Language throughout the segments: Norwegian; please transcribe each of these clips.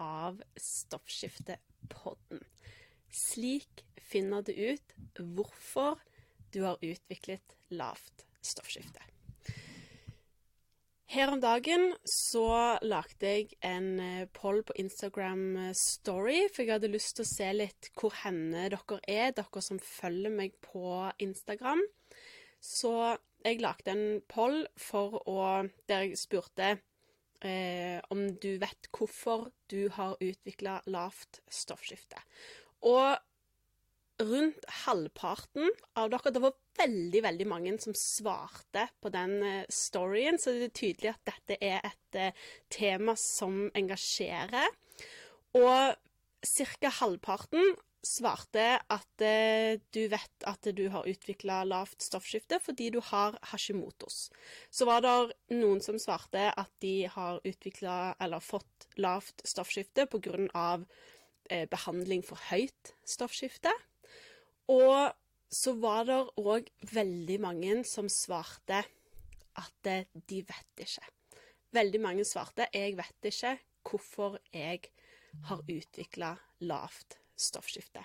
av Stoffskiftepodden. Slik finner du ut hvorfor du har utviklet lavt stoffskifte. Her om dagen så lagde jeg en eh, poll på Instagram eh, Story, for jeg hadde lyst til å se litt hvor henne dere er, dere som følger meg på Instagram. Så jeg lagde en poll for å Der jeg spurte eh, om du vet hvorfor du har utvikla lavt stoffskifte. Og rundt halvparten av dere Det var veldig, veldig mange som svarte på den eh, storyen, så det er tydelig at dette er et eh, tema som engasjerer. Og ca. halvparten svarte at eh, du vet at du har utvikla lavt stoffskifte fordi du har hashimotos. Så var det noen som svarte at de har utvikla eller fått lavt stoffskifte pga. Eh, behandling for høyt stoffskifte. Og så var det òg veldig mange som svarte at eh, de vet ikke. Veldig mange svarte 'jeg vet ikke hvorfor jeg har utvikla lavt stoffskifte.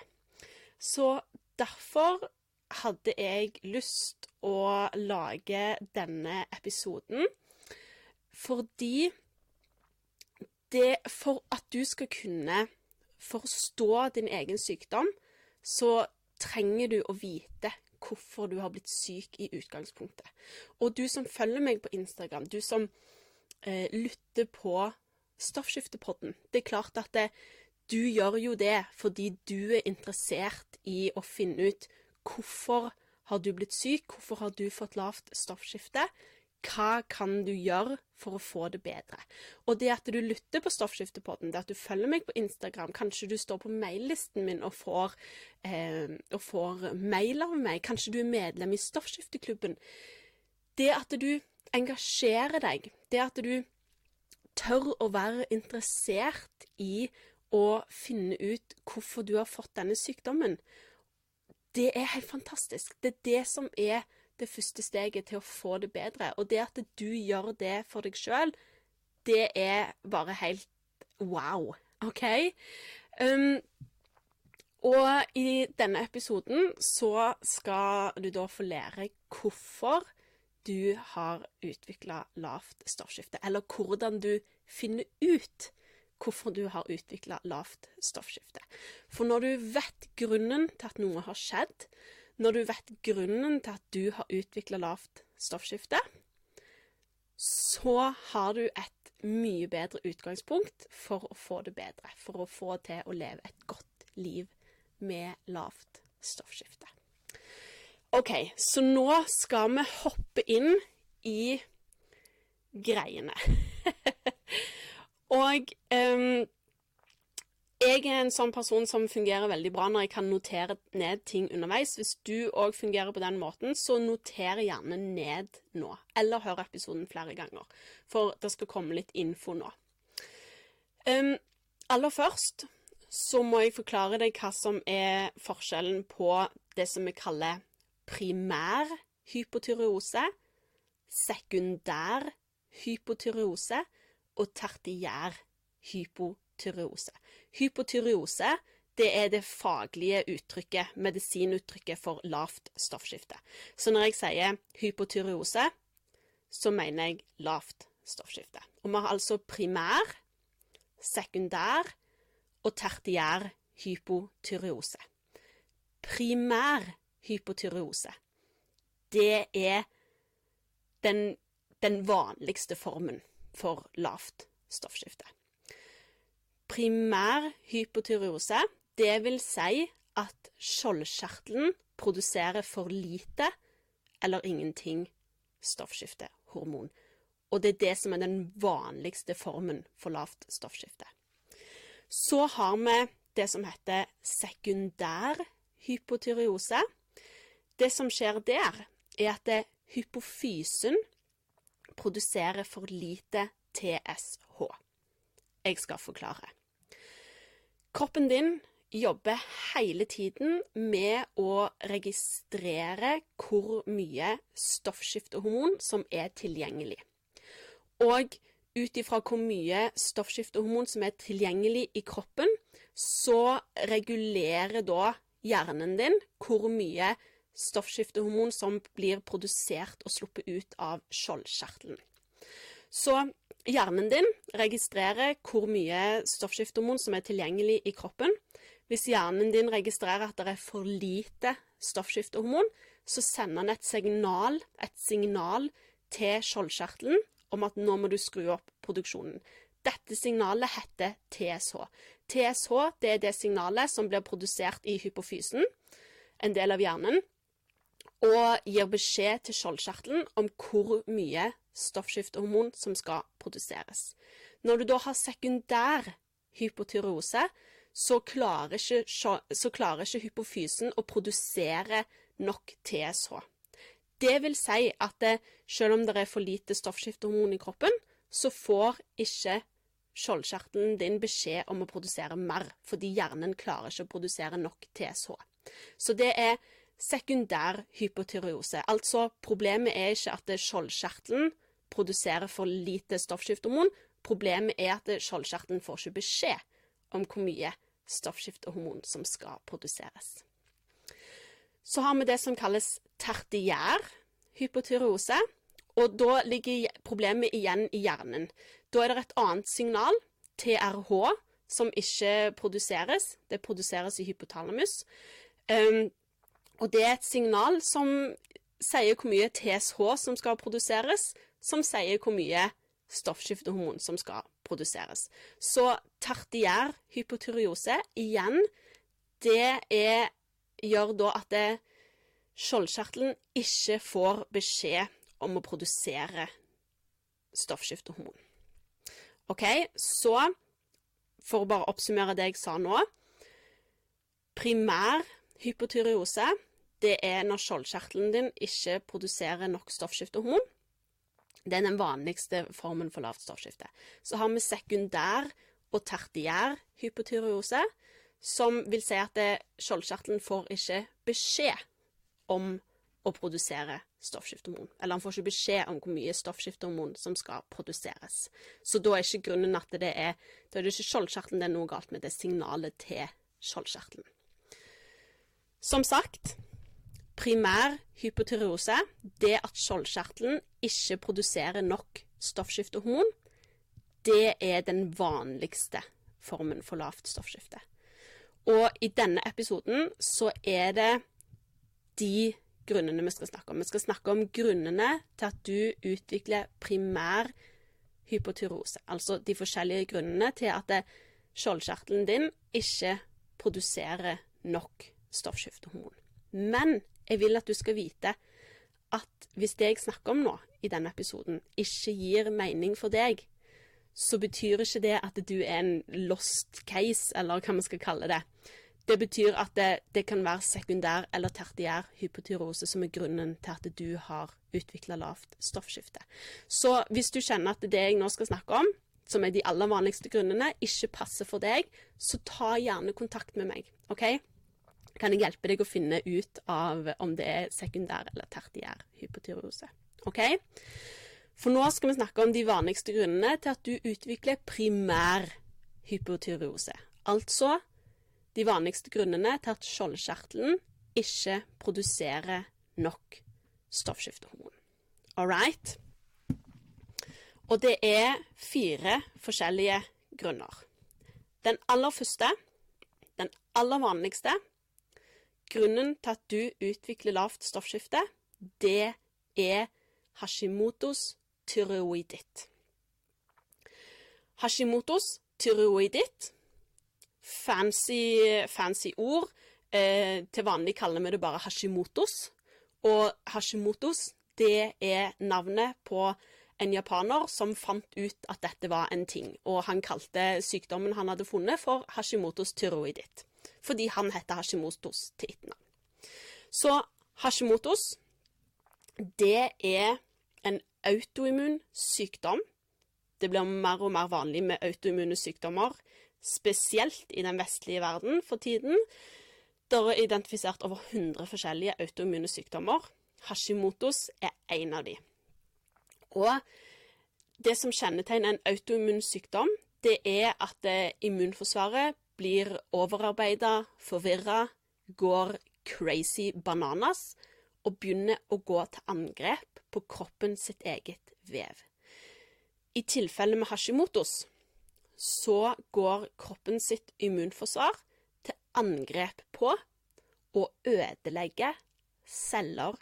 Så derfor hadde jeg lyst å lage denne episoden fordi det For at du skal kunne forstå din egen sykdom, så trenger du å vite hvorfor du har blitt syk i utgangspunktet. Og du som følger meg på Instagram, du som eh, lytter på Stoffskiftepodden Det er klart at det, du gjør jo det fordi du er interessert i å finne ut hvorfor har du blitt syk, hvorfor har du fått lavt stoffskifte, hva kan du gjøre for å få det bedre? Og det at du lytter på Stoffskiftepodden, det at du følger meg på Instagram, kanskje du står på maillisten min og får, eh, og får mail av meg, kanskje du er medlem i Stoffskifteklubben. Det at du engasjerer deg, det at du tør å være interessert i å finne ut hvorfor du har fått denne sykdommen, det er helt fantastisk. Det er det som er det første steget til å få det bedre. Og det at du gjør det for deg sjøl, det er bare helt wow. OK? Um, og i denne episoden så skal du da få lære hvorfor du har utvikla lavt stoffskifte, eller hvordan du finner ut hvorfor du har utvikla lavt stoffskifte. For når du vet grunnen til at noe har skjedd, når du vet grunnen til at du har utvikla lavt stoffskifte, så har du et mye bedre utgangspunkt for å få det bedre. For å få til å leve et godt liv med lavt stoffskifte. OK, så nå skal vi hoppe inn i greiene. Og um, jeg er en sånn person som fungerer veldig bra når jeg kan notere ned ting underveis. Hvis du òg fungerer på den måten, så noter gjerne ned nå. Eller hør episoden flere ganger, for det skal komme litt info nå. Um, aller først så må jeg forklare deg hva som er forskjellen på det som vi kaller primær hypotyreose, sekundær hypotyreose og tertiær hypotyreose. Hypotyreose det er det faglige uttrykket, medisinuttrykket for lavt stoffskifte. Så når jeg sier hypotyreose, så mener jeg lavt stoffskifte. Og vi har altså primær, sekundær og tertiær hypotyreose. Primær hypotyreose, det er den, den vanligste formen for lavt stoffskifte. Primær hypotyreose, det vil si at skjoldkjertelen produserer for lite eller ingenting stoffskiftehormon. Og det er det som er den vanligste formen for lavt stoffskifte. Så har vi det som heter sekundær hypotyreose. Det som skjer der, er at hypofysen produserer for lite TSH. Jeg skal forklare. Kroppen din jobber hele tiden med å registrere hvor mye stoffskiftehormon som er tilgjengelig. Og ut ifra hvor mye stoffskiftehormon som er tilgjengelig i kroppen, så regulerer da hjernen din hvor mye stoffskiftehormon som blir produsert og sluppet ut av skjoldkjertelen. Så hjernen din registrerer hvor mye stoffskiftehormon som er tilgjengelig i kroppen. Hvis hjernen din registrerer at det er for lite stoffskiftehormon, så sender den et signal, et signal til skjoldkjertelen om at nå må du skru opp produksjonen. Dette signalet heter TSH. TSH det er det signalet som blir produsert i hypofysen, en del av hjernen, og gir beskjed til skjoldkjertelen om hvor mye stoffskiftehormon som skal produseres. Når du da har sekundær hypotyreose, så klarer, ikke, så klarer ikke hypofysen å produsere nok TSH. Det vil si at det, selv om det er for lite stoffskiftehormon i kroppen, så får ikke skjoldkjertelen din beskjed om å produsere mer, fordi hjernen klarer ikke å produsere nok TSH. Så det er sekundær hypotyreose. Altså, problemet er ikke at skjoldkjertelen produserer for lite stoffskiftehormon. Problemet er at skjoldkjertelen får ikke beskjed om hvor mye stoffskiftehormon som skal produseres. Så har vi det som kalles tertiær hypotyreose. Og da ligger problemet igjen i hjernen. Da er det et annet signal, TRH, som ikke produseres. Det produseres i hypotalamus. Um, og det er et signal som sier hvor mye TSH som skal produseres, som sier hvor mye stoffskiftehormon som skal produseres. Så tertiær hypotyreose, igjen, det er, gjør da at skjoldkjertelen ikke får beskjed om å produsere stoffskiftehormon. OK, så for å bare oppsummere det jeg sa nå Primær hypotyreose det er når skjoldkjertelen din ikke produserer nok stoffskiftehormon. Det er den vanligste formen for lavt stoffskifte. Så har vi sekundær og tertiær hypotyreose, som vil si at skjoldkjertelen får ikke beskjed om å produsere stoffskiftehormon. Eller han får ikke beskjed om hvor mye stoffskiftehormon som skal produseres. Så da er ikke grunnen at det er Da er det ikke skjoldkjertelen det er noe galt med, det signalet til skjoldkjertelen. Som sagt, primær hypotyreose, det at skjoldkjertelen ikke produserer nok stoffskiftehormon, det er den vanligste formen for lavt stoffskifte. Og i denne episoden så er det de grunnene vi skal snakke om. Vi skal snakke om grunnene til at du utvikler primær hypotyrose. Altså de forskjellige grunnene til at skjoldkjertelen din ikke produserer nok stoffskiftehormon. Men jeg vil at du skal vite at hvis det jeg snakker om nå i denne episoden, ikke gir mening for deg, så betyr ikke det at du er en lost case, eller hva man skal kalle det. Det betyr at det, det kan være sekundær eller tertiær hypotyrose som er grunnen til at du har utvikla lavt stoffskifte. Så hvis du kjenner at det jeg nå skal snakke om, som er de aller vanligste grunnene, ikke passer for deg, så ta gjerne kontakt med meg. OK? Kan jeg hjelpe deg å finne ut av om det er sekundær eller tertiær hypotyreose. OK? For nå skal vi snakke om de vanligste grunnene til at du utvikler primær hypotyreose. Altså de vanligste grunnene til at skjoldkjertelen ikke produserer nok stoffskiftehormon. All right? Og det er fire forskjellige grunner. Den aller første, den aller vanligste, grunnen til at du utvikler lavt stoffskifte, det er Hashimotos tyroiditt. Hashimotos tyroiditt fancy, fancy ord. Eh, til vanlig kaller vi det bare Hashimotos. Og Hashimotos, det er navnet på en japaner som fant ut at dette var en ting, og han kalte sykdommen han hadde funnet, for Hashimotos tyroiditt. Fordi han heter Hashimotos til etternavn. Så Hashimotos, det er en autoimmun sykdom. Det blir mer og mer vanlig med autoimmune sykdommer, spesielt i den vestlige verden for tiden. Det er identifisert over 100 forskjellige autoimmune sykdommer. Hashimotos er en av de. Og det som kjennetegner en autoimmun sykdom, det er at immunforsvaret blir overarbeida, forvirra, går crazy bananas og begynner å gå til angrep på kroppen sitt eget vev. I tilfelle med Hashimotos så går kroppen sitt immunforsvar til angrep på og ødelegger celler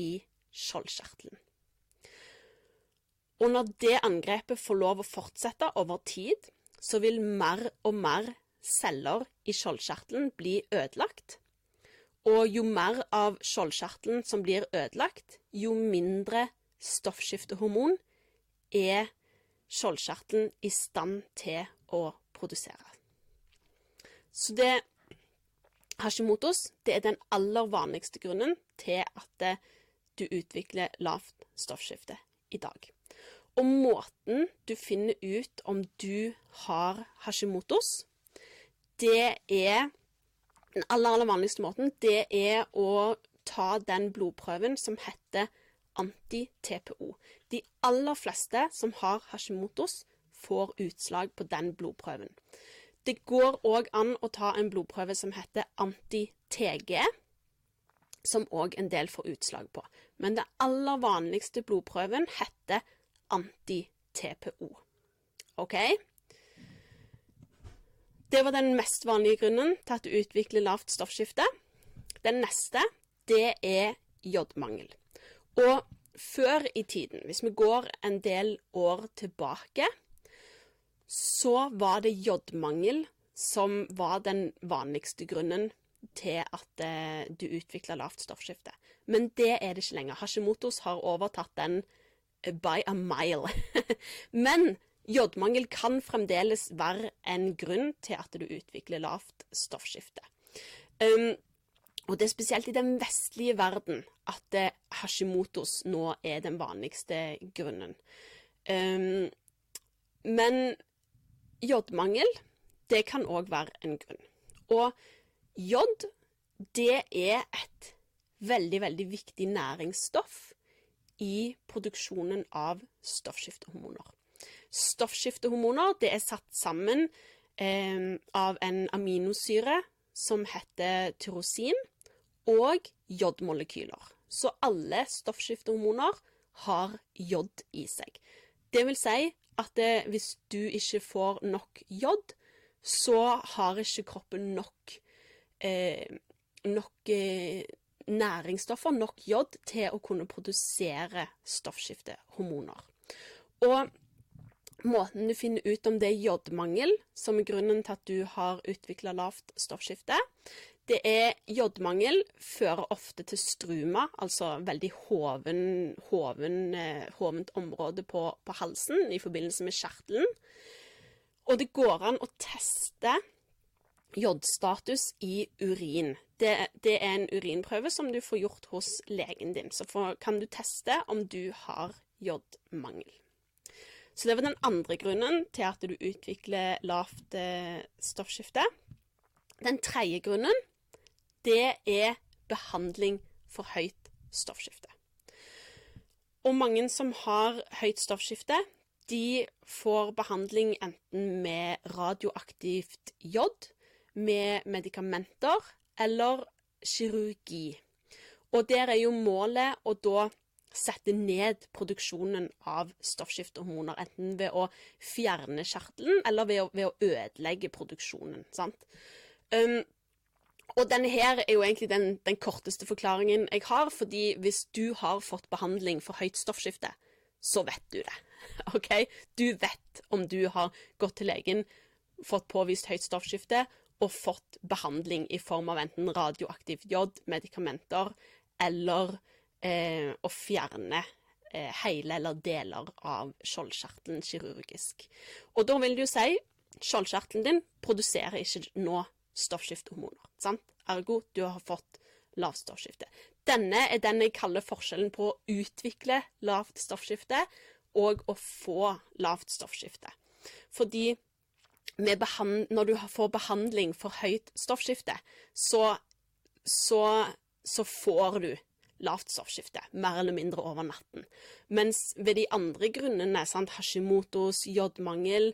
i skjoldkjertelen. Og når det angrepet får lov å fortsette over tid, så vil mer og mer celler i skjoldkjertelen bli ødelagt. Og jo mer av skjoldkjertelen som blir ødelagt, jo mindre stoffskiftehormon er skjoldkjertelen i stand til å produsere. Så det Hashimotos det er den aller vanligste grunnen til at du utvikler lavt stoffskifte i dag. Og måten du finner ut om du har Hashimotos, det er Den aller, aller vanligste måten, det er å ta den blodprøven som heter anti-TPO. De aller fleste som har Hashimotos, får utslag på den blodprøven. Det går òg an å ta en blodprøve som heter anti-TG, som òg en del får utslag på. Men den aller vanligste blodprøven heter anti-TPO. OK? Det var den mest vanlige grunnen til at du utvikler lavt stoffskifte. Den neste, det er jodmangel. Og før i tiden, hvis vi går en del år tilbake, så var det jodmangel som var den vanligste grunnen til at eh, du utvikla lavt stoffskifte. Men det er det ikke lenger. Hashimotos har overtatt den eh, by a mile. Men jodmangel kan fremdeles være en grunn til at du utvikler lavt stoffskifte. Um, og det er spesielt i den vestlige verden at eh, Hashimotos nå er den vanligste grunnen. Um, men jodmangel, det kan òg være en grunn. Og jod, det er et veldig, veldig viktig næringsstoff i produksjonen av stoffskiftehormoner. Stoffskiftehormoner det er satt sammen eh, av en aminosyre som heter tyrosin, og jodmolekyler. Så alle stoffskiftehormoner har jod i seg. Det vil si at det, hvis du ikke får nok jod, så har ikke kroppen nok, eh, nok eh, næringsstoffer, nok jod, til å kunne produsere stoffskiftehormoner. Og måten du finner ut om det er jodmangel, som er grunnen til at du har utvikla lavt stoffskifte, det er jodmangel fører ofte til struma, altså veldig hoven, hoven, eh, hovent område på, på, halsen i forbindelse med kjertelen. Og det går an å teste jodstatus i urin. Det, det, er en urinprøve som du får gjort hos legen din. Så for, kan du teste om du har jodmangel. Så det var den andre grunnen til at du utvikler lavt eh, stoffskifte. Den tredje grunnen det er behandling for høyt stoffskifte. Og mange som har høyt stoffskifte, de får behandling enten med radioaktivt jod, med medikamenter eller kirurgi. Og der er jo målet å da sette ned produksjonen av stoffskiftehormoner, enten ved å fjerne kjertelen eller ved å, ved å ødelegge produksjonen. sant? Um, og denne her er jo egentlig den, den, korteste forklaringen jeg har, fordi hvis du har fått behandling for høyt stoffskifte, så vet du det. OK? Du vet om du har gått til legen, fått påvist høyt stoffskifte og fått behandling i form av enten radioaktivt jod, medikamenter eller eh, å fjerne eh, hele eller deler av skjoldkjertelen kirurgisk. Og da vil det jo si skjoldkjertelen din produserer ikke nå stoffskiftehormoner. sant? Ergo du har fått lavt stoffskifte. Denne er den jeg kaller forskjellen på å utvikle lavt stoffskifte og å få lavt stoffskifte. Fordi når du får behandling for høyt stoffskifte, så, så, så får du lavt stoffskifte, mer eller mindre over natten. Mens ved de andre grunnene, sant, Hashimotos, jodmangel,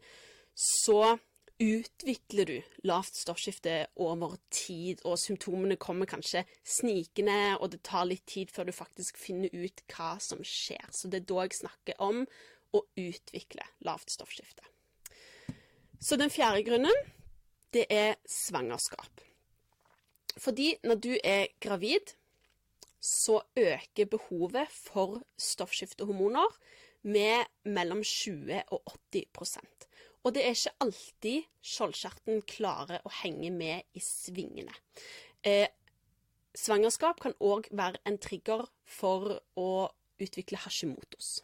så utvikler du lavt stoffskifte over tid, og symptomene kommer kanskje snikende, og det tar litt tid før du faktisk finner ut hva som skjer. Så det er da jeg snakker om å utvikle lavt stoffskifte. Så den fjerde grunnen, det er svangerskap. Fordi når du er gravid, så øker behovet for stoffskiftehormoner med mellom 20 og 80% Og det er ikke alltid skjoldkjerten klarer å henge med i svingene. Eh, svangerskap kan òg være en trigger for å utvikle Hashimotos.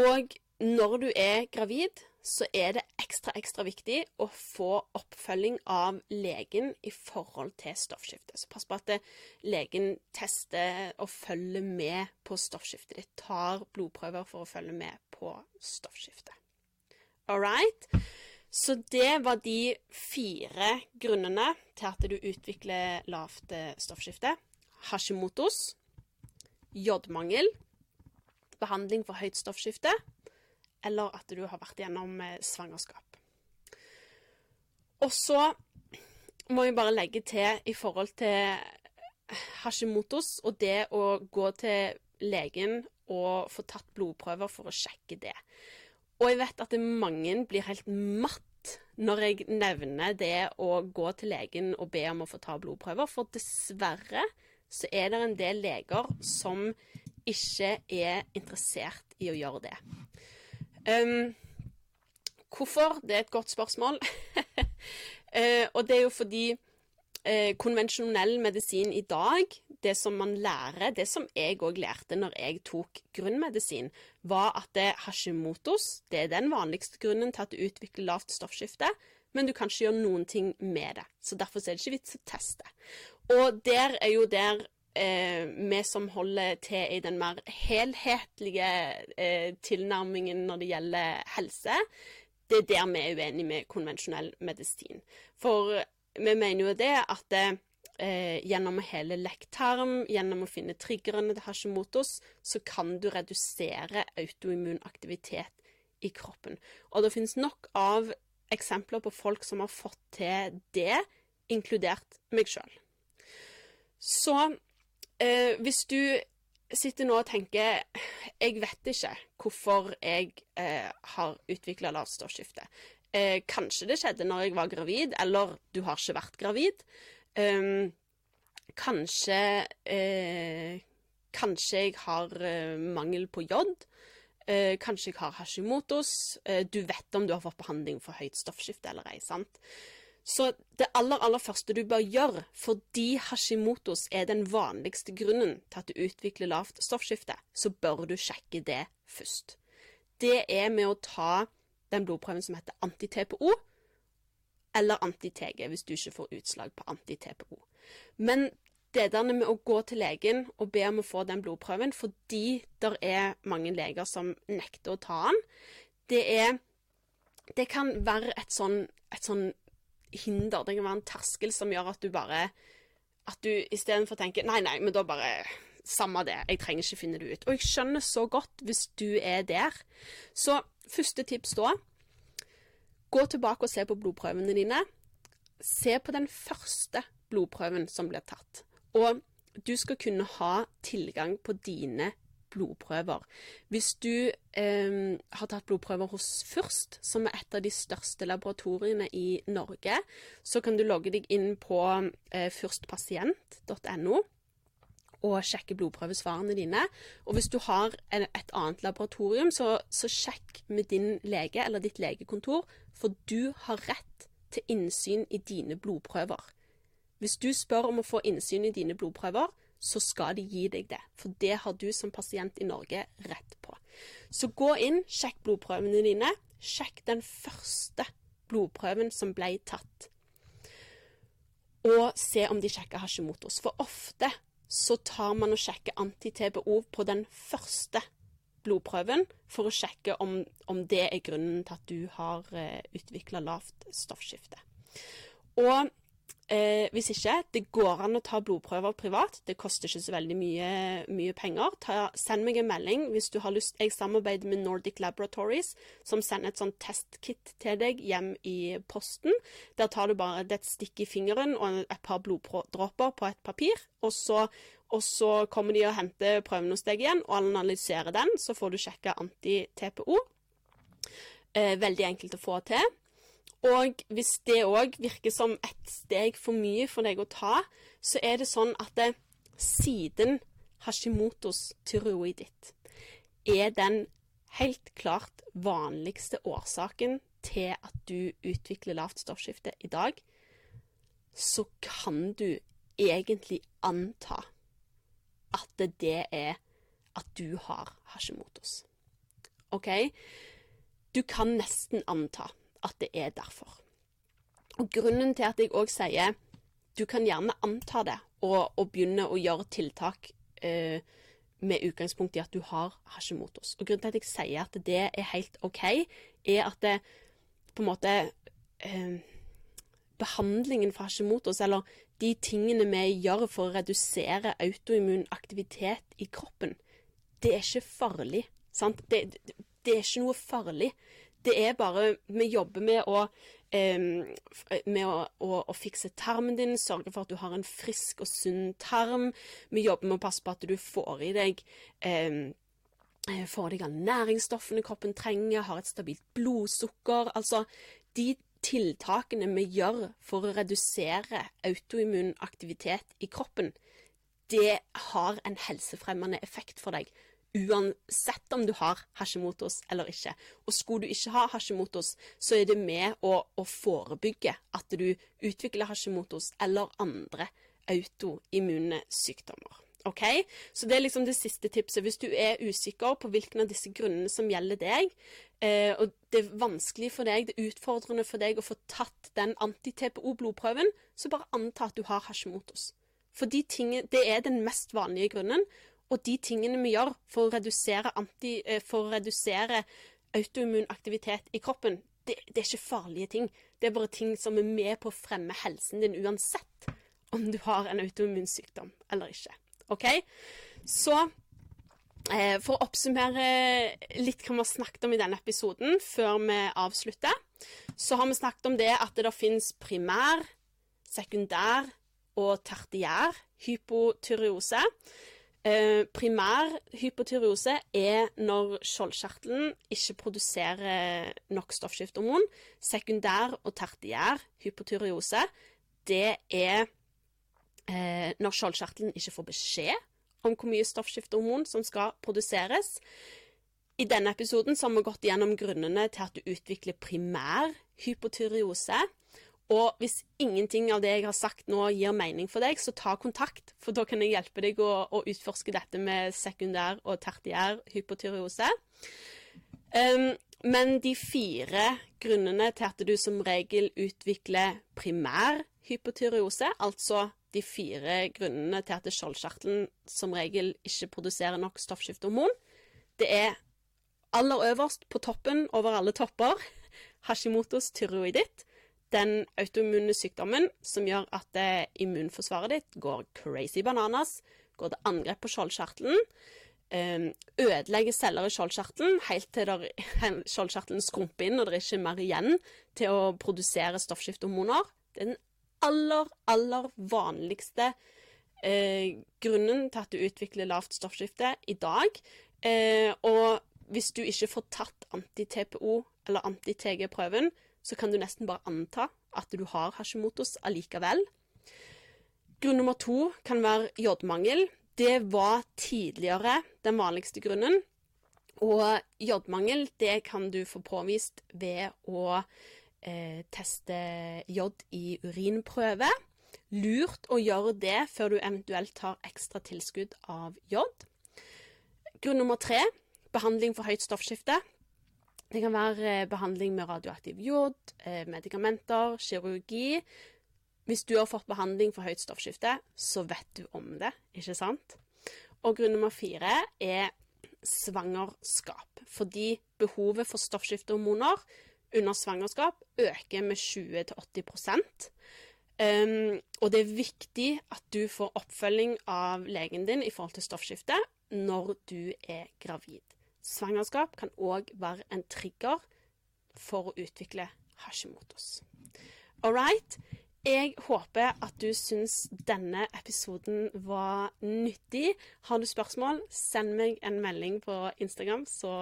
Og når du er gravid, så er det ekstra, ekstra viktig å få oppfølging av legen i forhold til stoffskiftet. Så pass på at legen tester og følger med på stoffskiftet ditt. Tar blodprøver for å følge med på stoffskiftet. All right? Så det var de fire grunnene til at du utvikler lavt eh, stoffskifte. Hashimotos, jodmangel, behandling for høyt stoffskifte eller at du har vært gjennom eh, svangerskap. Og så må jeg bare legge til i forhold til Hashimotos og det å gå til legen og få tatt blodprøver for å sjekke det. Og jeg vet at mange blir helt matt når jeg nevner det å gå til legen og be om å få ta blodprøver, for dessverre så er det en del leger som ikke er interessert i å gjøre det. Um, hvorfor? Det er et godt spørsmål. uh, og det er jo fordi uh, konvensjonell medisin i dag, det som man lærer, det som jeg òg lærte når jeg tok grunnmedisin, var at det Hashimotos det er den vanligste grunnen til at du utvikler lavt stoffskifte, men du kan ikke gjøre noen ting med det. Så derfor er det ikke vits å teste. Og der er jo der eh, vi som holder til i den mer helhetlige eh, tilnærmingen når det gjelder helse, det er der vi er uenige med konvensjonell medisin. For vi mener jo det at eh, gjennom hele lekktarm, gjennom å finne triggerne til Hashimotos, så kan du redusere autoimmun aktivitet i kroppen. Og det finnes nok av eksempler på folk som har fått til det, inkludert meg sjøl. Så eh, hvis du sitter nå og tenker Jeg vet ikke hvorfor jeg eh, har utvikla lavt stoffskifte. Eh, kanskje det skjedde når jeg var gravid, eller du har ikke vært gravid. Um, kanskje eh, Kanskje jeg har eh, mangel på jod. Eh, kanskje jeg har Hashimotos. du vet om du har fått behandling for høyt stoffskifte eller ei. sant? Så det aller, aller første du bør gjøre, fordi Hashimotos er den vanligste grunnen til at du utvikler lavt stoffskifte, så bør du sjekke det først. Det er med å ta den blodprøven som heter anti-TPO, eller anti-TG, hvis du ikke får utslag på anti-TPO. Men det der med å gå til legen og be om å få den blodprøven, fordi det er mange leger som nekter å ta den, det er Det kan være et sånn, et sånn hinder. Det kan være en terskel som gjør at du bare At du istedenfor tenker Nei, nei, men da bare Samme det, jeg trenger ikke finne det ut. Og jeg skjønner så godt hvis du er der. Så første tips da Gå tilbake og se på blodprøvene dine. Se på den første blodprøven som blir tatt. Og du skal kunne ha tilgang på dine blodprøver. Hvis du eh, har tatt blodprøver hos Fürst, som er et av de største laboratoriene i Norge, så kan du logge deg inn på eh, fyrstpasient.no og sjekke blodprøvesvarene dine. Og hvis du har et annet laboratorium, så, så sjekk med din lege eller ditt legekontor, for du har rett til innsyn i dine blodprøver. Hvis du spør om å få innsyn i dine blodprøver, så skal de gi deg det. For det har du som pasient i Norge rett på. Så gå inn, sjekk blodprøvene dine. Sjekk den første blodprøven som ble tatt. Og se om de sjekker Hashimotos. For ofte så tar man og sjekker anti-TBO på den første blodprøven for å sjekke om, om det er grunnen til at du har eh, utvikla lavt stoffskifte. Og Eh, hvis ikke, det går an å ta blodprøver privat. Det koster ikke så veldig mye, mye penger. Ta, send meg en melding hvis du har lyst. Jeg samarbeider med Nordic Laboratories, som sender et sånt testkit til deg hjem i posten. Der tar du bare et stikk i fingeren og et par bloddråper på et papir. Og så, og så kommer de og henter prøven hos deg igjen og analyserer den. Så får du sjekke anti-TPO. Eh, veldig enkelt å få til. Og hvis det òg virker som et steg for mye for deg å ta, så er det sånn at det, siden Hashimotos tyroiditt er den helt klart vanligste årsaken til at du utvikler lavt stoffskifte i dag, så kan du egentlig anta at det er at du har Hashimotos. OK? Du kan nesten anta at det er derfor. Og Grunnen til at jeg òg sier du kan gjerne anta det og, og begynne å gjøre tiltak eh, med utgangspunkt i at du har Hashimotos. Og Grunnen til at jeg sier at det er helt OK, er at det på en måte eh, Behandlingen for Hashimotos, eller de tingene vi gjør for å redusere autoimmun aktivitet i kroppen, det er ikke farlig. Sant? Det, det, det er ikke noe farlig. Det er bare Vi jobber med å med å, å, å, fikse tarmen din, sørge for at du har en frisk og sunn tarm. Vi jobber med å passe på at du får i deg eh, får deg alle næringsstoffene kroppen trenger, har et stabilt blodsukker. Altså de tiltakene vi gjør for å redusere autoimmun aktivitet i kroppen, det har en helsefremmende effekt for deg uansett om du har Hashimotos eller ikke. Og skulle du ikke ha Hashimotos, så er det med å, å forebygge at du utvikler Hashimotos eller andre autoimmune sykdommer. Ok? Så det er liksom det siste tipset. Hvis du er usikker på hvilken av disse grunnene som gjelder deg, eh, og det er vanskelig for deg, det er utfordrende for deg å få tatt den anti-TPO-blodprøven, så bare anta at du har Hashimotos. For de tingene, det er den mest vanlige grunnen, og de tingene vi gjør for å redusere, anti, eh, for å redusere autoimmun aktivitet i kroppen, det, det, er ikke farlige ting. Det er bare ting som er med på å fremme helsen din uansett om du har en autoimmun sykdom eller ikke. OK? Så eh, for å oppsummere litt hva vi har snakket om i denne episoden, før vi avslutter, så har vi snakket om det at det finnes primær, sekundær og tertiær hypotyreose. Eh, primær hypotyreose er når skjoldkjertelen ikke produserer nok stoffskiftehormon. Sekundær og tertiær hypotyreose, det er eh, når skjoldkjertelen ikke får beskjed om hvor mye stoffskiftehormon som skal produseres. I denne episoden har vi gått gjennom grunnene til at du utvikler primær hypotyreose. Og hvis ingenting av det jeg har sagt nå gir mening for deg, så ta kontakt, for da kan jeg hjelpe deg å, å utforske dette med sekundær og tertiær hypotyreose. Um, men de fire grunnene til at du som regel utvikler primær hypotyreose, altså de fire grunnene til at skjoldkjertelen som regel ikke produserer nok stoffskiftehormon, det er aller øverst på toppen over alle topper Hashimotos tyroiditt den autoimmune sykdommen som gjør at eh, immunforsvaret ditt går crazy bananas, går til angrep på skjoldkjertelen, eh, ødelegger celler i skjoldkjertelen helt til skjoldkjertelen skrumper inn og det er ikke mer igjen til å produsere stoffskiftehormoner. Det er den aller, aller vanligste eh, grunnen til at du utvikler lavt stoffskifte i dag. Eh, og hvis du ikke får tatt anti-TPO eller anti-TG-prøven, så kan du nesten bare anta at du har Hashimotos allikevel. Grunn nummer to kan være jodmangel. Det var tidligere den vanligste grunnen. Og jodmangel det kan du få påvist ved å eh, teste jod i urinprøve. lurt å gjøre det før du eventuelt tar ekstra tilskudd av jod. Grunn nummer tre behandling for høyt stoffskifte. Det kan være eh, behandling med radioaktiv jod, eh, medikamenter, kirurgi. Hvis du har fått behandling for høyt stoffskifte, så vet du om det, ikke sant? Og grunn nummer fire er svangerskap. Fordi behovet for stoffskiftehormoner under svangerskap øker med 20-80 um, Og det er viktig at du får oppfølging av legen din i forhold til stoffskifte når du er gravid. Svangerskap kan òg være en trigger for å utvikle Hashimotos. All right. Jeg håper at du syns denne episoden var nyttig. Har du spørsmål, send meg en melding på Instagram, så,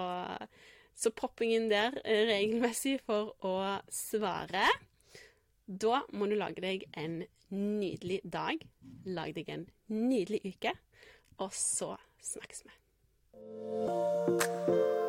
så popper jeg inn der regelmessig for å svare. Da må du lage deg en nydelig dag. Lag deg en nydelig uke, og så snakkes vi. Thank you.